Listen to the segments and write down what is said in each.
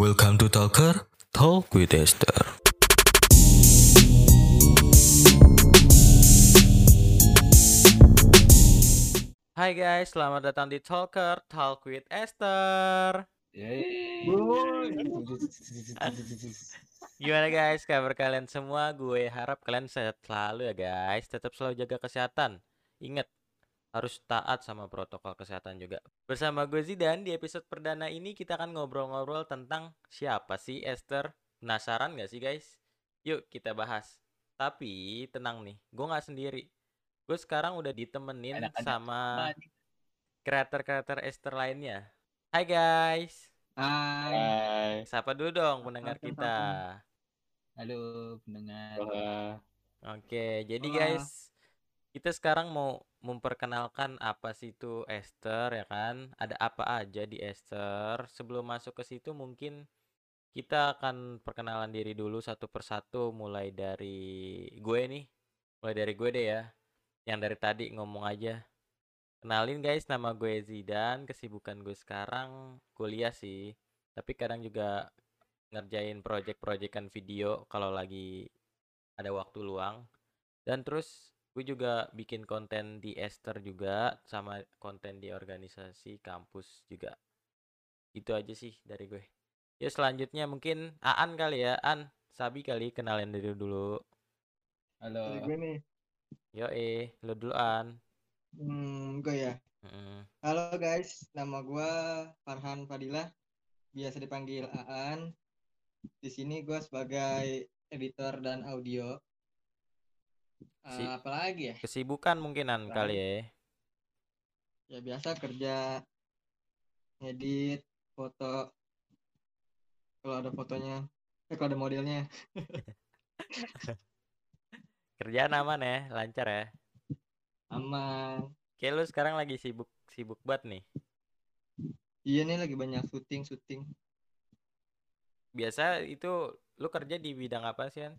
Welcome to Talker, Talk with Esther. Hai guys, selamat datang di Talker Talk with Esther. Gimana guys, kabar kalian semua? Gue harap kalian sehat selalu ya guys. Tetap selalu jaga kesehatan. Ingat, harus taat sama protokol kesehatan juga. Bersama gue Zidan, di episode perdana ini kita akan ngobrol-ngobrol tentang siapa sih Esther. Penasaran gak sih guys? Yuk kita bahas. Tapi tenang nih, gue gak sendiri. Gue sekarang udah ditemenin Anak-anak sama kreator-kreator Esther lainnya. Hai guys, Hai. Hai. sapa dulu dong pendengar kita. Halo pendengar. Oke, jadi guys, kita sekarang mau memperkenalkan apa sih itu Esther ya kan? Ada apa aja di Esther? Sebelum masuk ke situ mungkin kita akan perkenalan diri dulu satu persatu mulai dari gue nih. Mulai dari gue deh ya. Yang dari tadi ngomong aja. Kenalin guys, nama gue Zidan, kesibukan gue sekarang kuliah sih. Tapi kadang juga ngerjain project-projectan video kalau lagi ada waktu luang. Dan terus gue juga bikin konten di Esther juga sama konten di organisasi kampus juga. Itu aja sih dari gue. Ya selanjutnya mungkin Aan kali ya, An, Sabi kali kenalin diri dulu. Halo. Dari gue nih, Yo eh, lo duluan. hmm, gue ya. Mm-mm. Halo guys, nama gue Farhan Fadilah, biasa dipanggil Aan. Di sini gue sebagai editor dan audio. Si- apalagi ya? Kesibukan mungkinan Lain. kali ya. Ya biasa kerja, ngedit, foto. Kalau ada fotonya, eh kalau ada modelnya, Kerjaan aman ya, lancar ya. aman. Kayak lu sekarang lagi sibuk sibuk banget nih. Iya nih lagi banyak syuting syuting. Biasa itu lu kerja di bidang apa sih, An?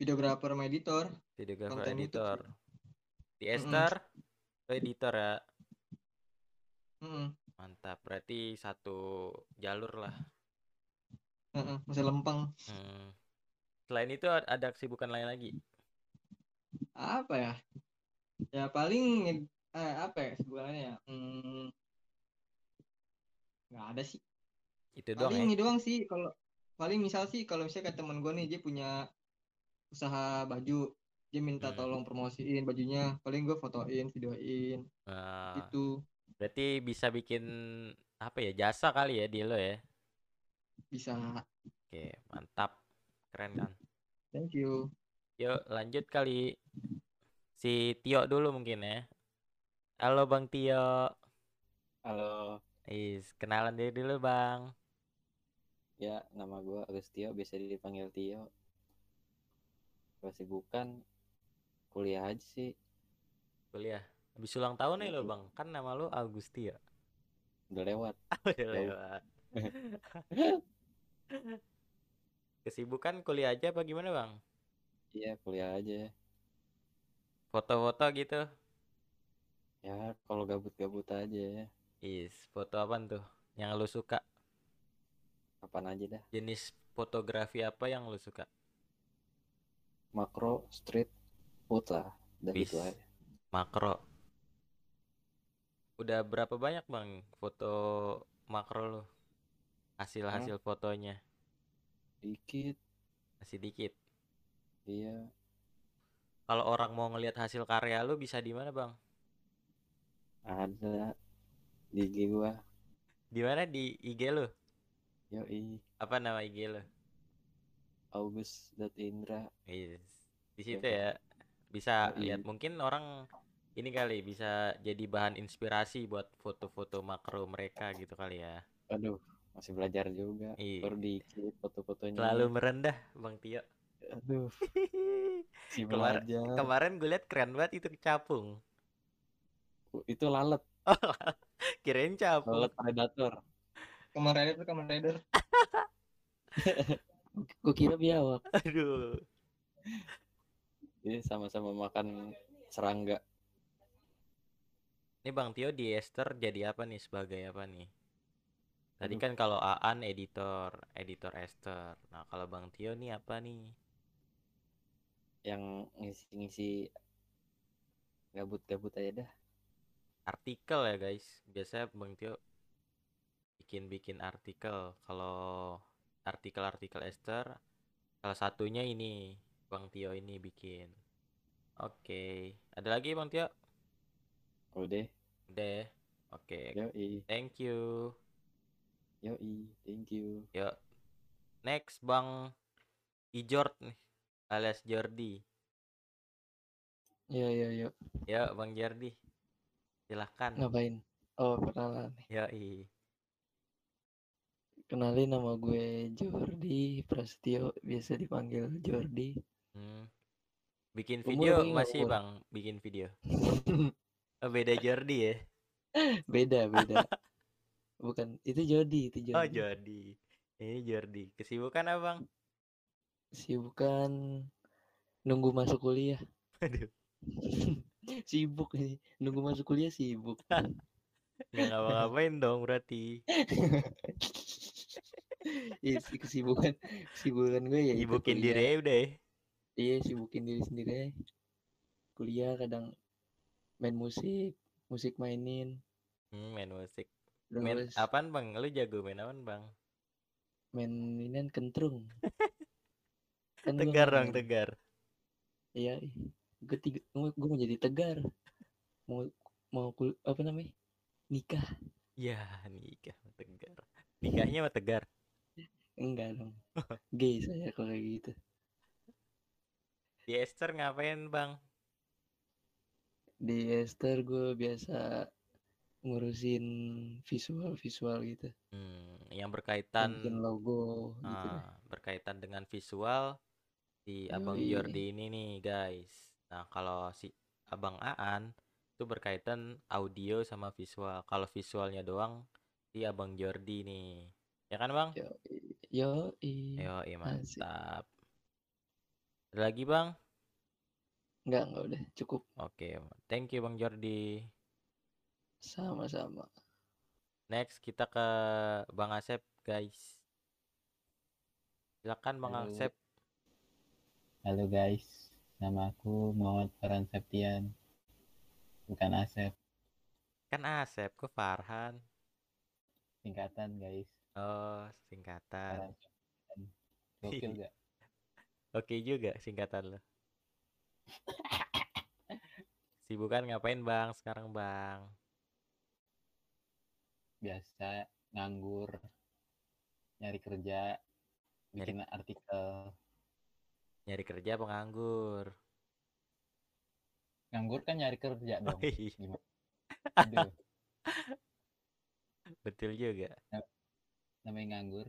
Videografer sama editor. Videographer Konten editor. Di. Esther, lu editor ya. Mm-mm, Mantap, berarti satu jalur lah. mm-mm, Masih lempeng. Hmm. Selain itu ad- ada kesibukan lain lagi. apa ya ya paling eh, apa ya sebulannya ya hmm, nggak ada sih Itu doang paling ya. ini doang sih kalau paling misal sih kalau misalnya kayak temen gue nih dia punya usaha baju dia minta Hmm. tolong promosiin bajunya paling gue fotoin videoin Nah, gitu berarti bisa bikin apa ya jasa kali ya di lo ya. bisa Oke, mantap. Keren kan. thank you Yuk lanjut kali. Si Tio dulu mungkin ya. Halo Bang Tio. halo. Is, kenalan diri dulu Bang. Ya, nama gua Agustio, biasa dipanggil Tio. Kesibukan kuliah aja sih. Kuliah. Habis ulang tahun nih lo Bang. Kan nama lo Agustio. Udah lewat. Udah lewat. Kesibukan kuliah aja apa gimana Bang? Iya, kuliah aja. Foto-foto gitu. Ya, kalau gabut-gabut aja. Is, foto apaan tuh? Yang lo suka? Kapan aja dah. Jenis fotografi apa yang lo suka? Makro, street, food lah. Dan gitu aja. Makro. Udah berapa banyak Bang foto makro lo? Hasil-hasil fotonya Dikit. masih dikit. Iya. Kalau orang mau ngelihat hasil karya lu bisa di mana, Bang? Ada. Di IG gua. Di mana di IG lu? Yoi. Apa nama IG lu? August.indra. Yes. Di situ Iya. ya. Bisa Yoi. lihat mungkin orang ini kali bisa jadi bahan inspirasi buat foto-foto makro mereka gitu kali ya. Aduh, masih belajar juga. Iya. Baru foto-fotonya. Terlalu merendah, Bang Tio. Aduh, si Kemar- belajar. Kemarin gue liat keren banget itu capung. Itu lalat. Kirain capung. Lalat predator. Kamen Rider tuh Kamen Rider Gue kira biawak. Aduh. Ini sama-sama makan serangga. Ini Bang Tio di Esther jadi apa nih sebagai apa nih? Tadi kan kalau Aan editor, editor Esther. Nah, kalau Bang Tio nih apa nih? Yang ngisi-ngisi gabut-gabut aja dah. Artikel ya, guys. Biasanya Bang Tio bikin-bikin artikel. Kalau artikel-artikel Esther, salah satunya ini Bang Tio ini bikin. Oke, ada lagi Bang Tio? Udah. Udah. Oke, Yoi. thank you. Yoi. Thank you. Yuk. Next Bang Ijort nih, alias Jordi. Iya iya iya. Yuk Bang Jordi. Silahkan. Ngapain? Oh perkenalan. Yoi. Kenalin nama gue Jordi Prasetyo, biasa dipanggil Jordi. Hmm. Bikin Umur video nggak masih umur? Bang, bikin video. Oh, beda Jordi ya. beda beda. Bukan itu Jordi itu Oh, Jordi. Jordi. Ini Jordi. Kesibukan apa, Bang? Sibukan nunggu masuk kuliah. Aduh, Sibuk nih, nunggu masuk kuliah sibuk. nggak ngapa-ngapain dong berarti. Iya sih kesibukan kesibukan gue ya Sibukin diri aja udah ya. Iya sibukin diri sendiri. Kuliah kadang main musik, musik mainin. Hmm, main musik. Main Terus apaan, Bang? Lu jago main apaan, Bang? main inian kentrung. Kan Tegar dong, main. tegar. Iya, gue tiga, gue mau jadi tegar. Mau mau kul, apa namanya? Nikah. Ya, nikah tegar. Nikahnya sama tegar. Enggak dong. Gay saya kalau kayak gitu. Di Esther ngapain, Bang? Di Esther gue biasa ngurusin visual-visual gitu. Hmm, yang berkaitan Bikin logo gitu deh. ah, berkaitan dengan visual si Abang Yoi. Jordi ini nih, guys. Nah, kalau si Abang Aan itu berkaitan audio sama visual. Kalau visualnya doang si Abang Jordi nih. Ya kan, Bang? Yo, Yo, iya Asik. mantap. Ada lagi, Bang? enggak enggak udah cukup Oke, thank you Bang Jordi. sama-sama. Next kita ke Bang Asep, guys. Silakan Bang Halo. Asep. Halo guys, nama aku Muhammad Farhan Septian, bukan Asep, Kan Asep, kok Farhan? singkatan guys. Oh, singkatan. Farhan Septian. Gokil gak? Oke juga singkatan lo. Sibukan ngapain Bang sekarang Bang? Biasa nganggur, nyari kerja, bikin artikel. Nyari kerja apa nganggur? Nganggur kan nyari kerja Oh, dong. iya, Gimana? Aduh, betul juga. Namanya nganggur,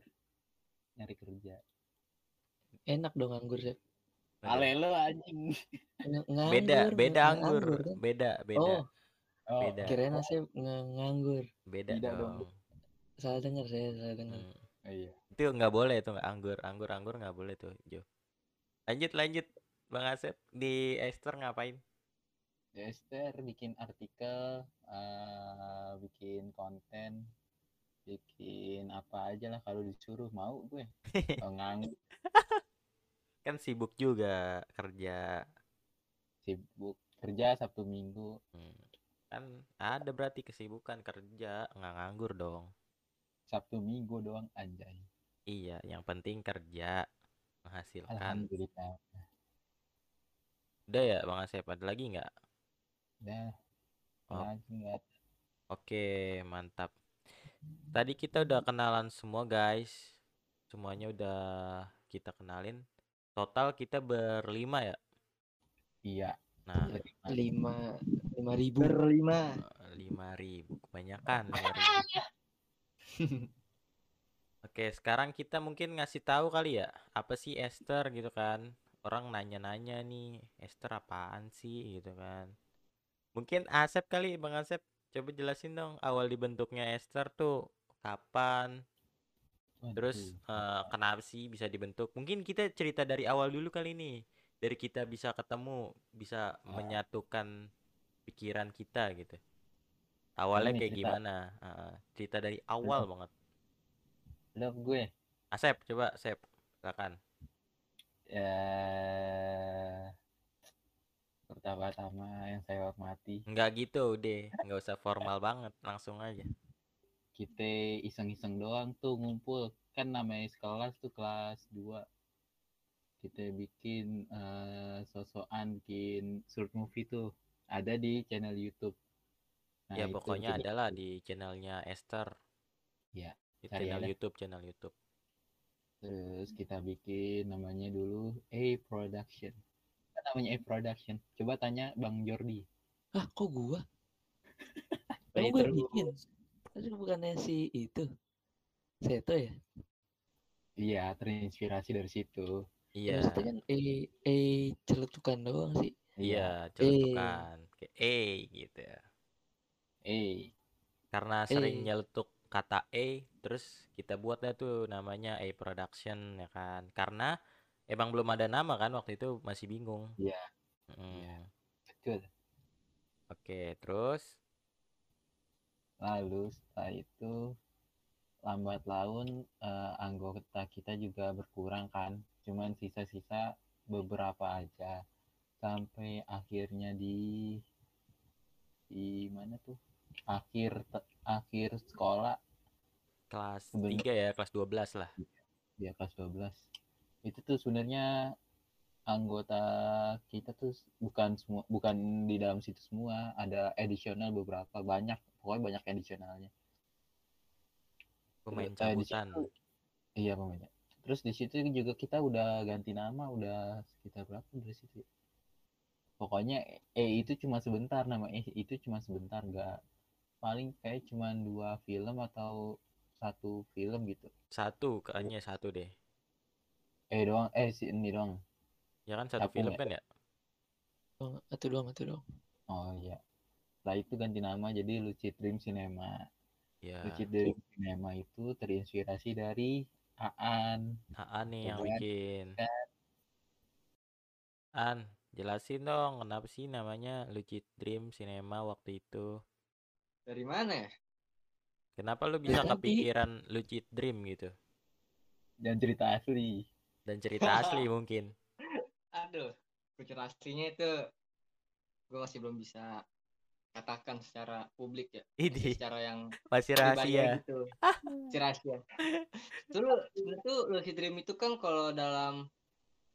nyari kerja. Enak dong anggur sih. Waduh. Ale lo anjing. Beda, Nganggur, beda nggak anggur. kan? Beda, beda, Oh, Oh, Beda. kirain Asep nge- nganggur. beda tidak dong. dong. Salah dengar saya, salah dengar. Hmm. oh iya. Itu nggak boleh tuh nggak anggur, anggur, anggur nggak boleh tuh, Jo. Lanjut, lanjut, Bang Asep di Esther ngapain? Esther bikin artikel, eh, bikin konten, bikin apa aja lah kalau disuruh mau gue. Nganggur Kan sibuk juga kerja. sibuk kerja Sabtu Minggu. Hmm. Kan ada berarti kesibukan kerja, nggak nganggur dong. Sabtu Minggu doang anjay. Iya, yang penting kerja menghasilkan. Alhamdulillah. Udah ya, Bang Asep, ada lagi nggak? Udah. Oh. Lagi nggak Oke, mantap. Tadi kita udah kenalan semua, guys. Semuanya udah kita kenalin. Total kita berlima ya. Iya. Nah, berlima. Lima, lima ribu. Berlima. lima ribu kebanyakan. 5.000. Oke, sekarang kita mungkin ngasih tahu kali ya, apa sih Esther gitu kan? Orang nanya-nanya nih, Esther apaan sih gitu kan? Mungkin Asep kali, Bang Asep, coba jelasin dong awal dibentuknya Esther tuh kapan? Terus eh, kenapa sih bisa dibentuk? Mungkin kita cerita dari awal dulu kali nih. Dari kita bisa ketemu, bisa Ah. menyatukan pikiran kita gitu. Awalnya Ini kayak cerita- gimana? Heeh, cerita dari awal banget. Udah gue. Asep, coba Asep. Silakan. Ya pertama-tama yang saya hormati Enggak gitu deh, nggak usah formal banget, langsung aja. kita iseng-iseng doang tuh ngumpul kan namanya sekelas tuh kelas 2 kita bikin eh, sosokan bikin short movie tuh ada di channel YouTube Nah, ya itu pokoknya kita- adalah di channelnya Esther. Ya, Di channel aja. YouTube, channel YouTube. terus kita bikin namanya dulu A Production namanya A Production coba tanya Bang Jordi Ah, kok gua? Emang gue terus. bikin? Tapi bukannya si itu. Seto ya? iya terinspirasi dari situ Iya. Maksudnya kan eh eh celetukan doang sih. Iya, celetukan. Kayak eh gitu ya. A Karena sering nyeletuk kata E, terus kita buat dah tuh namanya A Production ya kan. Karena emang belum ada nama kan waktu itu masih bingung. Iya. Mm, Iya. betul Oke, terus Lalu setelah itu lambat laun eh, anggota kita juga berkurang kan, cuman sisa-sisa beberapa aja sampai akhirnya di di mana tuh akhir te- akhir sekolah kelas Sebenarnya- 3 ya, kelas 12 lah. dia kelas 12 itu tuh sebenarnya anggota kita tuh bukan semua bukan di dalam situ semua ada edisional beberapa banyak pokoknya banyak edisionalnya Pemain eh, cabutan. Iya pemainnya. Terus di situ juga kita udah ganti nama, udah sekitar berapa dari situ? ya? Pokoknya E itu cuma sebentar, nama E itu cuma sebentar, nggak paling kayak cuma dua film atau satu film gitu. Satu, kayaknya satu deh. Eh doang, eh si ini doang. Ya kan satu film ya? kan ya? Doang, atau doang, atau doang. Oh iya. Setelah itu ganti nama jadi Lucid Dream Cinema. Ya. Lucid Dream Cinema itu terinspirasi dari Aan. AA nih yang Coba. bikin. An, jelasin dong kenapa sih namanya Lucid Dream Cinema waktu itu? Dari mana ya? Kenapa lu bisa kepikiran Lucid Dream gitu? Dan cerita asli. Dan cerita asli mungkin. Aduh, kucur aslinya itu gue masih belum bisa katakan secara publik ya. Ini secara yang masih rahasia. gitu. Masih rahasia. Dulu tuh lucid dream itu kan kalau dalam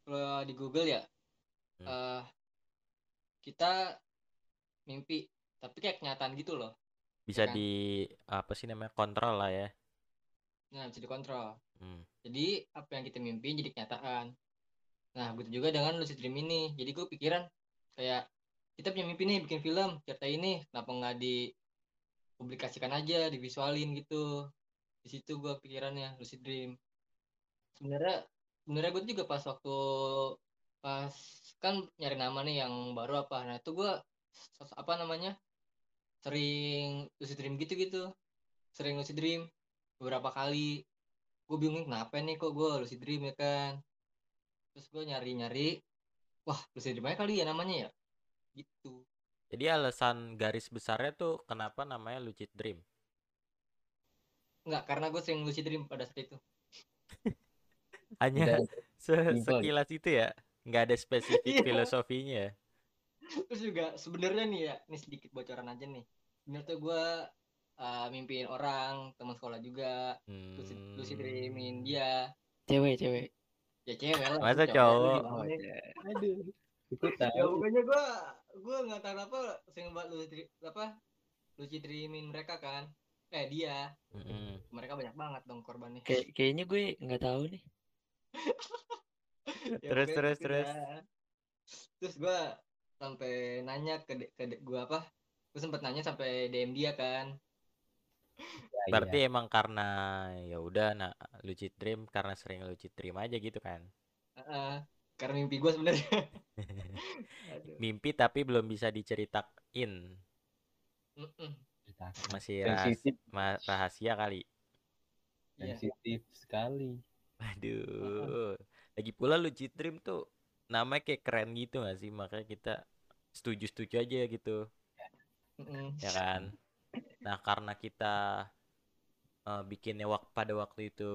kalau di Google ya Hmm. eh kita mimpi tapi kayak kenyataan gitu loh. Bisa kan? di apa sih namanya kontrol lah ya. Nah, bisa dikontrol. Hmm. Jadi apa yang kita mimpi jadi kenyataan. Nah, begitu juga dengan lucid dream ini. Jadi gue pikiran kayak kita punya mimpi nih bikin film cerita ini kenapa nggak dipublikasikan aja, divisualin gitu. Di situ gue pikirannya lucid dream. Sebenarnya sebenarnya gue juga pas waktu pas kan nyari nama nih yang baru apa. Nah, itu gue apa namanya? sering lucid dream gitu-gitu. Sering lucid dream beberapa kali gue bingung kenapa nih kok gue lucid dream ya kan terus gue nyari-nyari wah lucid dream aja kali ya namanya ya gitu Jadi alasan garis besarnya tuh kenapa namanya Lucid Dream? Enggak, karena gue sering lucid dream pada saat itu Hanya se- Simpel. sekilas itu ya, nggak ada spesifik Iya. filosofinya. ya? terus juga sebenarnya nih ya ini sedikit bocoran aja nih sebenarnya tuh gue uh, mimpiin orang teman sekolah juga lucid, lucid Hmm. dreamin dia Cewek, cewek. ya cewek lah Masa cowok? gimana? aduh, itu ya tahu. pokoknya gue gue nggak tahu apa sering banget lucid dream- apa lucid dreamin mereka kan eh dia Mm-mm. mereka banyak banget dong korbannya Kayak kayaknya gue nggak tahu nih. Ya, Terus, terus, gitu terus. terus gue sampai nanya ke de- ke gue apa gue sempet nanya sampai DM dia kan Ya, Berarti iya. emang karena ya udah nah lucid dream karena sering lucid dream aja gitu kan. Heeh, karena mimpi gue sebenarnya Aduh. Mimpi tapi belum bisa diceritain. Mm-mm. Cerita Masih rahas- sensitif, ma- rahasia kali. Iya. sensitif sekali. Aduh. Lagi pula lucid dream tuh namanya kayak keren gitu gak sih? Makanya kita setuju-setuju aja gitu. Mm-mm. ya kan nah karena kita eh, bikinnya wak pada waktu itu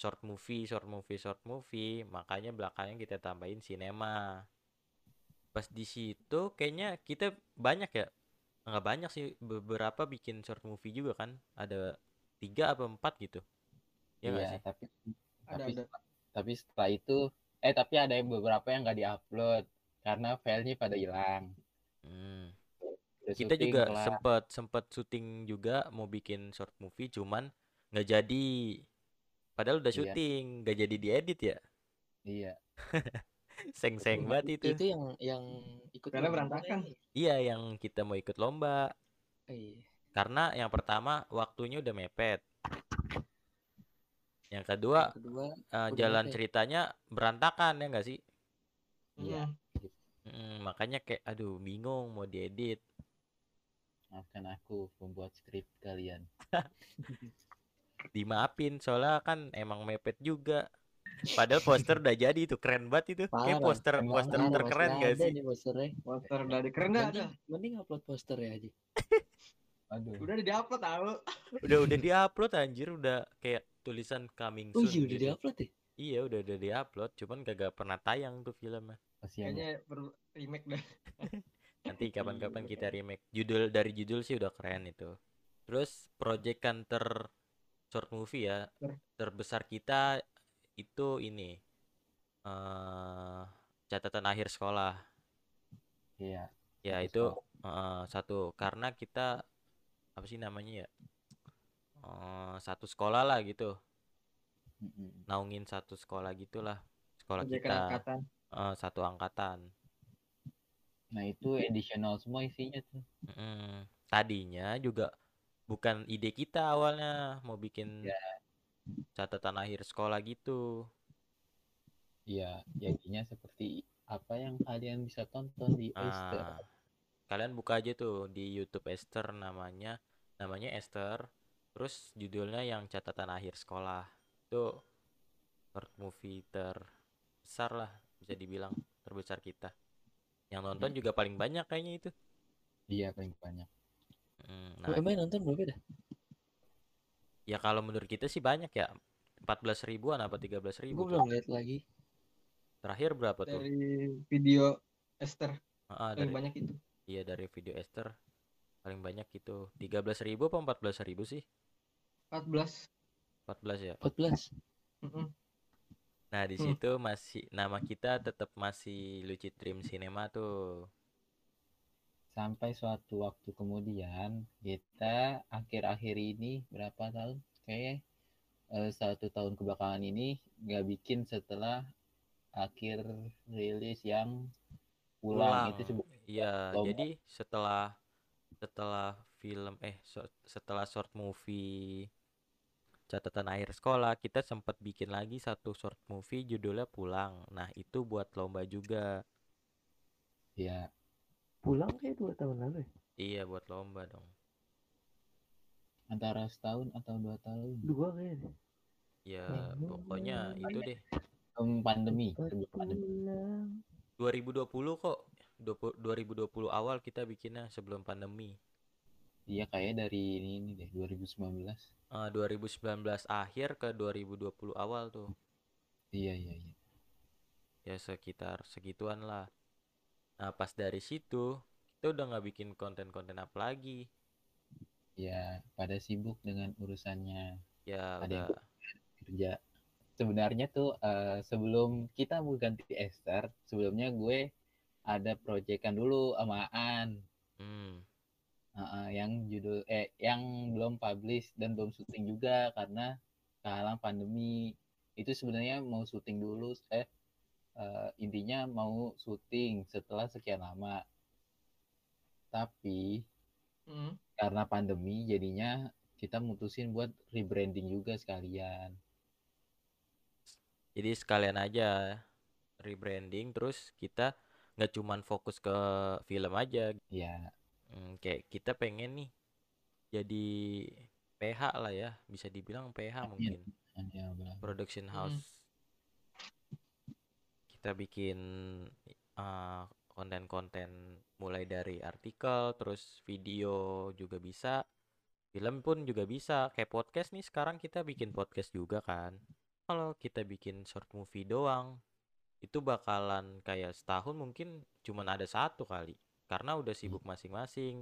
short movie, short movie, short movie, makanya belakangnya kita tambahin sinema. Pas di situ kayaknya kita banyak ya, nggak banyak sih beberapa bikin short movie juga kan, ada tiga apa empat gitu, ya Iya, sih? tapi Ada tapi ada. setelah, tapi setelah itu eh tapi ada yang beberapa yang nggak diupload karena filenya pada hilang. Hmm. Kita syuting juga kelar. sempet sempet syuting juga mau bikin short movie, cuman nggak jadi. Padahal udah Iya. syuting, nggak jadi diedit ya. Iya. Seng-seng banget itu. Itu yang yang ikut Karena berantakan. ya? Iya, yang kita mau ikut lomba. Iya. Karena yang pertama waktunya udah mepet. Yang kedua Yang kedua eh, udah jalan mepet. ceritanya berantakan ya nggak sih? Iya. Mm. Mm, makanya kayak aduh bingung mau diedit. Maafkan aku pembuat skrip kalian. Dimaafin soalnya kan emang mepet juga. Padahal poster udah jadi itu keren banget itu. Kayak Parah. poster Emang poster Parah, terkeren masih gak ada sih? nih posternya. Poster dari keren dah ada. Mending, upload poster ya aja. Aduh. Udah di upload tahu. Udah udah diupload anjir udah kayak tulisan coming Oh soon iya udah gitu. diupload ya? Iya udah udah diupload, cuman kagak pernah tayang tuh filmnya. Ya. Kayaknya per remake dah. Nanti kapan-kapan kita remake. Judul dari judul sih udah keren itu. Terus project ter short movie ya Ter- terbesar kita itu ini eh catatan akhir sekolah. Iya. Ya itu eh, satu karena kita apa sih namanya ya? Eh, satu sekolah lah gitu. Mm-mm. Naungin satu sekolah gitulah. Sekolah Proyekan kita angkatan. eh, satu angkatan. Nah itu additional semua isinya tuh. Mm, Tadinya juga bukan ide kita awalnya mau bikin Ya. catatan akhir sekolah gitu. Iya, jadinya seperti apa yang kalian bisa tonton di. Ah, kalian buka aja tuh di YouTube Esther namanya, namanya Esther. Terus judulnya yang catatan akhir sekolah. Itu short movie terbesar lah bisa dibilang terbesar kita. Yang nonton juga paling banyak kayaknya itu. Iya paling banyak. Mm, Nah, Emang yang nonton berapa dah? ya kalau menurut kita sih banyak ya. 14 ribuan apa 13 Gue ribu tuh. belum lihat lagi. Terakhir berapa tuh? Dari video Esther Ah, paling dari banyak itu. iya dari video Esther paling banyak itu 13.000 apa 14.000 sih? 14. 14 ya. 14. Mm-mm. Nah, di Hmm. situ masih nama kita tetap masih Lucid Dream Cinema tuh. Sampai suatu waktu kemudian kita akhir-akhir ini berapa tahun? Kayaknya eh, satu tahun kebelakangan ini nggak bikin setelah akhir rilis yang pulang, itu sebut Iya, jadi setelah setelah film eh so- setelah short movie catatan akhir sekolah, kita sempat bikin lagi satu short movie judulnya Pulang. Nah, itu buat lomba juga. ya Pulang kayak dua tahun lalu ya? Iya, buat lomba dong. antara setahun atau dua tahun Dua kayaknya. Ya, Hmm. pokoknya itu deh. pandemi pandemi Pulang. 2020 kok. 20 2020 awal kita bikinnya sebelum pandemi. Iya kayak dari ini, ini deh 2019 Eh, 2019 akhir ke 2020 awal tuh. iya iya iya. Ya sekitar segituan lah. Nah, pas dari situ kita udah nggak bikin konten-konten apa lagi. ya pada sibuk dengan urusannya. Ya Ada udah. kerja. Sebenarnya tuh eh, sebelum kita mau ganti Esther sebelumnya gue ada proyekan dulu sama Aan. Hmm, Heeh, yang judul eh yang belum publish dan belum syuting juga karena kehalang pandemi itu sebenarnya mau syuting dulu eh eh, intinya mau syuting setelah sekian lama tapi Mm. karena pandemi jadinya kita mutusin buat rebranding juga sekalian jadi sekalian aja rebranding terus kita nggak cuman fokus ke film aja. ya Hmm, kayak kita pengen nih jadi PH lah ya, bisa dibilang PH mungkin. hanya benar. production Mm. house kita bikin uh, konten-konten mulai dari artikel terus video juga bisa Film pun juga bisa. Kayak podcast nih sekarang kita bikin podcast juga kan. Kalau kita bikin short movie doang, itu bakalan kayak setahun mungkin cuman ada satu kali. Karena udah sibuk masing-masing.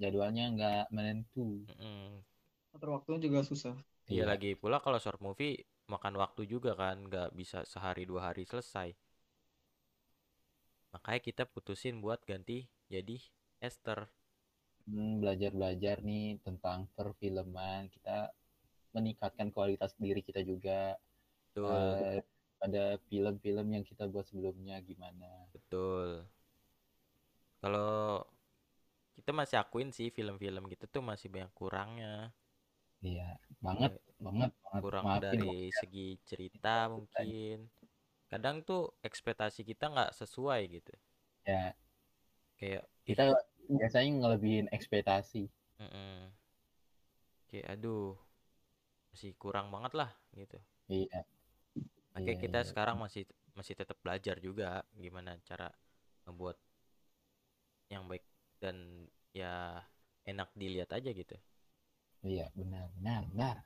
Jadwalnya nggak menentu. Mm-mm. Atur waktunya juga susah. Iya Iya. lagi pula kalau short movie makan waktu juga kan, nggak bisa sehari dua hari selesai. Makanya kita putusin buat ganti jadi Esther. Hmm, belajar-belajar nih tentang perfilman. Kita meningkatkan kualitas diri kita juga. Betul, Eh, pada film-film yang kita buat sebelumnya gimana. betul. Kalau kita masih akuin sih film-film gitu tuh masih banyak kurangnya. Iya, banget, banget, banget. Kurang Maafin dari segi cerita mungkin. Kadang tuh ekspektasi kita nggak sesuai gitu. ya. Kayak Kita biasanya ngelebihin ekspektasi. mm-mm. Kayak aduh masih kurang banget lah gitu. Iya, Makanya Iya, kita iya. sekarang masih masih tetap belajar juga gimana cara membuat yang baik dan ya enak dilihat aja gitu. iya, benar, benar, benar.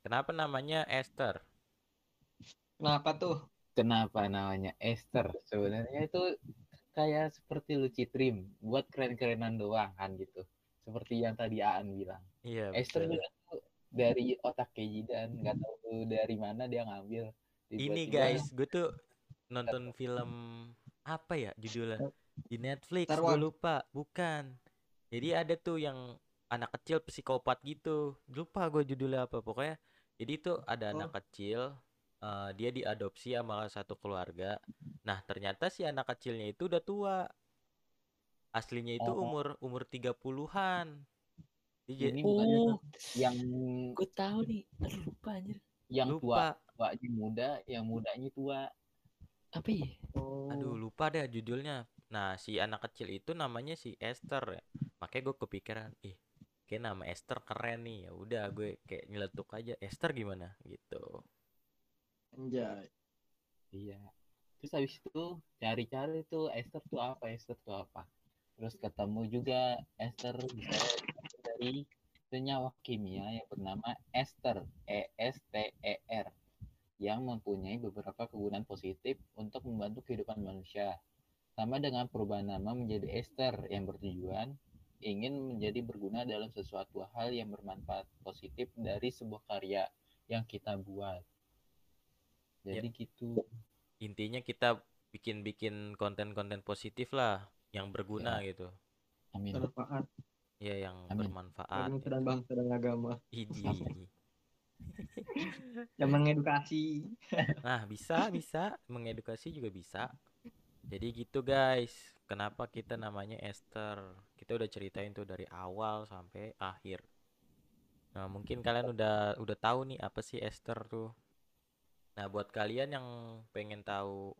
Kenapa namanya Esther? Kenapa tuh? Kenapa namanya Esther? Sebenarnya itu kayak seperti Lucid Dream, buat keren-kerenan doang kan gitu. Seperti yang tadi Aan bilang. Iya Esther betul. tuh dari otak Keji dan nggak tahu dari mana dia ngambil. Ini guys, gue tuh nonton film apa ya judulnya di Netflix, gue lupa, bukan. Jadi ada tuh yang anak kecil psikopat gitu, lupa gue judulnya apa pokoknya. Jadi tuh ada anak kecil, eh, dia diadopsi sama satu keluarga. Nah ternyata si anak kecilnya itu udah tua. Aslinya itu Oh. umur umur 30-an. Dia ini jadi bukannya Oh, tuh yang gue tahu nih. Aduh lupa anjir. yang tua, lupa. tuanya muda, yang mudanya tua. Apa ya? Oh. Aduh, lupa deh judulnya. Nah, si anak kecil itu namanya si Esther ya. Makanya gue kepikiran, ih, kayak nama Esther keren nih. Ya udah, gue kayak nyeletuk aja. Esther gimana? Gitu. Anjay. Iya. Terus habis itu cari-cari tuh Esther tuh apa, Esther tuh apa. Terus ketemu juga Esther bisa dari senyawa kimia yang bernama ester, E S T E R, yang mempunyai beberapa kegunaan positif untuk membantu kehidupan manusia. Sama dengan perubahan nama menjadi ester yang bertujuan ingin menjadi berguna dalam sesuatu hal yang bermanfaat positif dari sebuah karya yang kita buat. Jadi gitu. Intinya kita bikin-bikin konten-konten positif lah, yang berguna gitu. Amin. Bermanfaat Ya, yang Amin. bermanfaat. bagi nusa dan bangsa dan agama. Idi. Yang mengedukasi. Nah, bisa, bisa. Mengedukasi juga bisa. Jadi gitu guys. Kenapa kita namanya Esther? Kita udah ceritain tuh dari awal sampai akhir. Nah, mungkin kalian udah udah tahu nih apa sih Esther tuh. Nah, buat kalian yang pengen tahu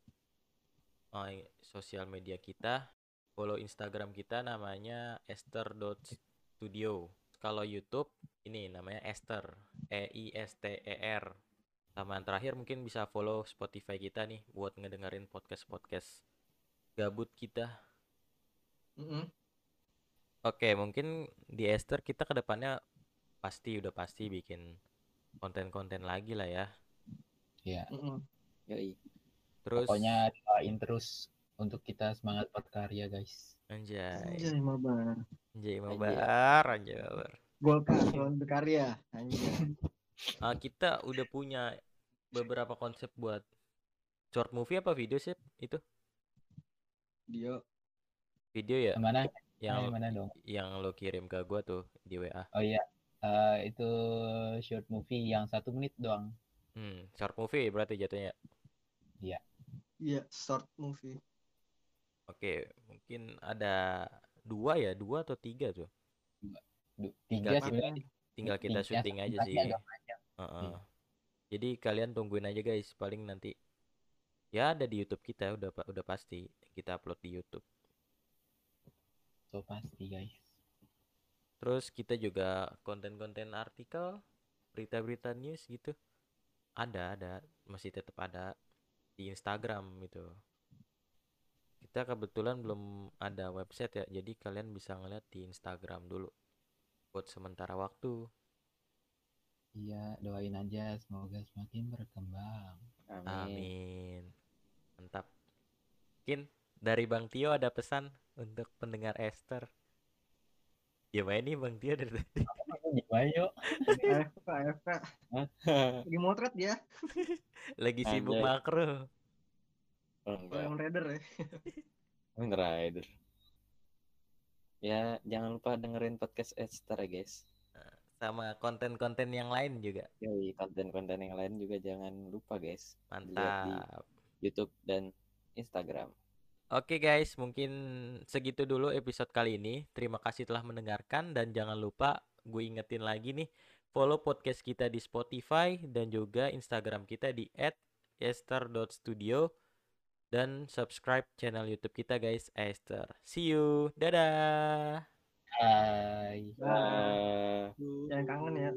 eh, sosial media kita, follow Instagram kita namanya esther.studio. Kalau YouTube ini namanya Esther, E I S T E R. Sama yang terakhir mungkin bisa follow Spotify kita nih buat ngedengerin podcast-podcast gabut kita. Mm-mm. Oke, mungkin di Esther kita ke depannya pasti udah pasti bikin konten-konten lagi lah ya. Ya, Mm-mm. Yoi. Terus pokoknya doain terus untuk kita semangat berkarya, guys. anjay, Anjay, mabar. anjay mabar, anjay mabar. Golkar, berkarya. Anjay. Ah, kita udah punya beberapa konsep buat short movie apa video sih itu? Dia Video ya Mana? yang Yang mana dong? yang lo kirim ke gua tuh di WA. Oh iya, Eh, itu short movie yang satu menit doang. Hmm, short movie berarti jatuhnya. iya short movie. Oke, mungkin ada dua ya, dua atau tiga tuh. Du- Tiga Tiga sih. sebenarnya. Tinggal kita Tiga, syuting aja sih. Iya. Jadi kalian tungguin aja guys, paling nanti ya ada di YouTube kita udah udah pasti kita upload di YouTube. So pasti, guys. Terus kita juga konten-konten artikel, berita-berita news gitu. Ada, ada, masih tetap ada di Instagram gitu. Kita kebetulan belum ada website ya, jadi kalian bisa ngeliat di Instagram dulu. buat sementara waktu. Iya, doain aja semoga semakin berkembang. Amin. Amin. Mantap. Mungkin dari Bang Tio ada pesan untuk pendengar Esther. Gimana nih Bang Tio dari tadi? Gimana yuk? AFK AFK lagi motret dia Lagi sibuk Anjay. makro. Oh. Kamen Rider ya Kamen Rider. Ya, jangan lupa dengerin podcast Esther ya, guys. Sama konten-konten yang lain juga. Yoi, konten-konten yang lain juga jangan lupa, guys. Lihat di Mantap. YouTube dan Instagram. Oke guys, mungkin segitu dulu episode kali ini. Terima kasih telah mendengarkan dan jangan lupa gue ingetin lagi nih follow podcast kita di Spotify dan juga Instagram kita di @esther.studio dan subscribe channel YouTube kita guys, Esther. See you. Dadah. Bye. Bye. jangan kangen ya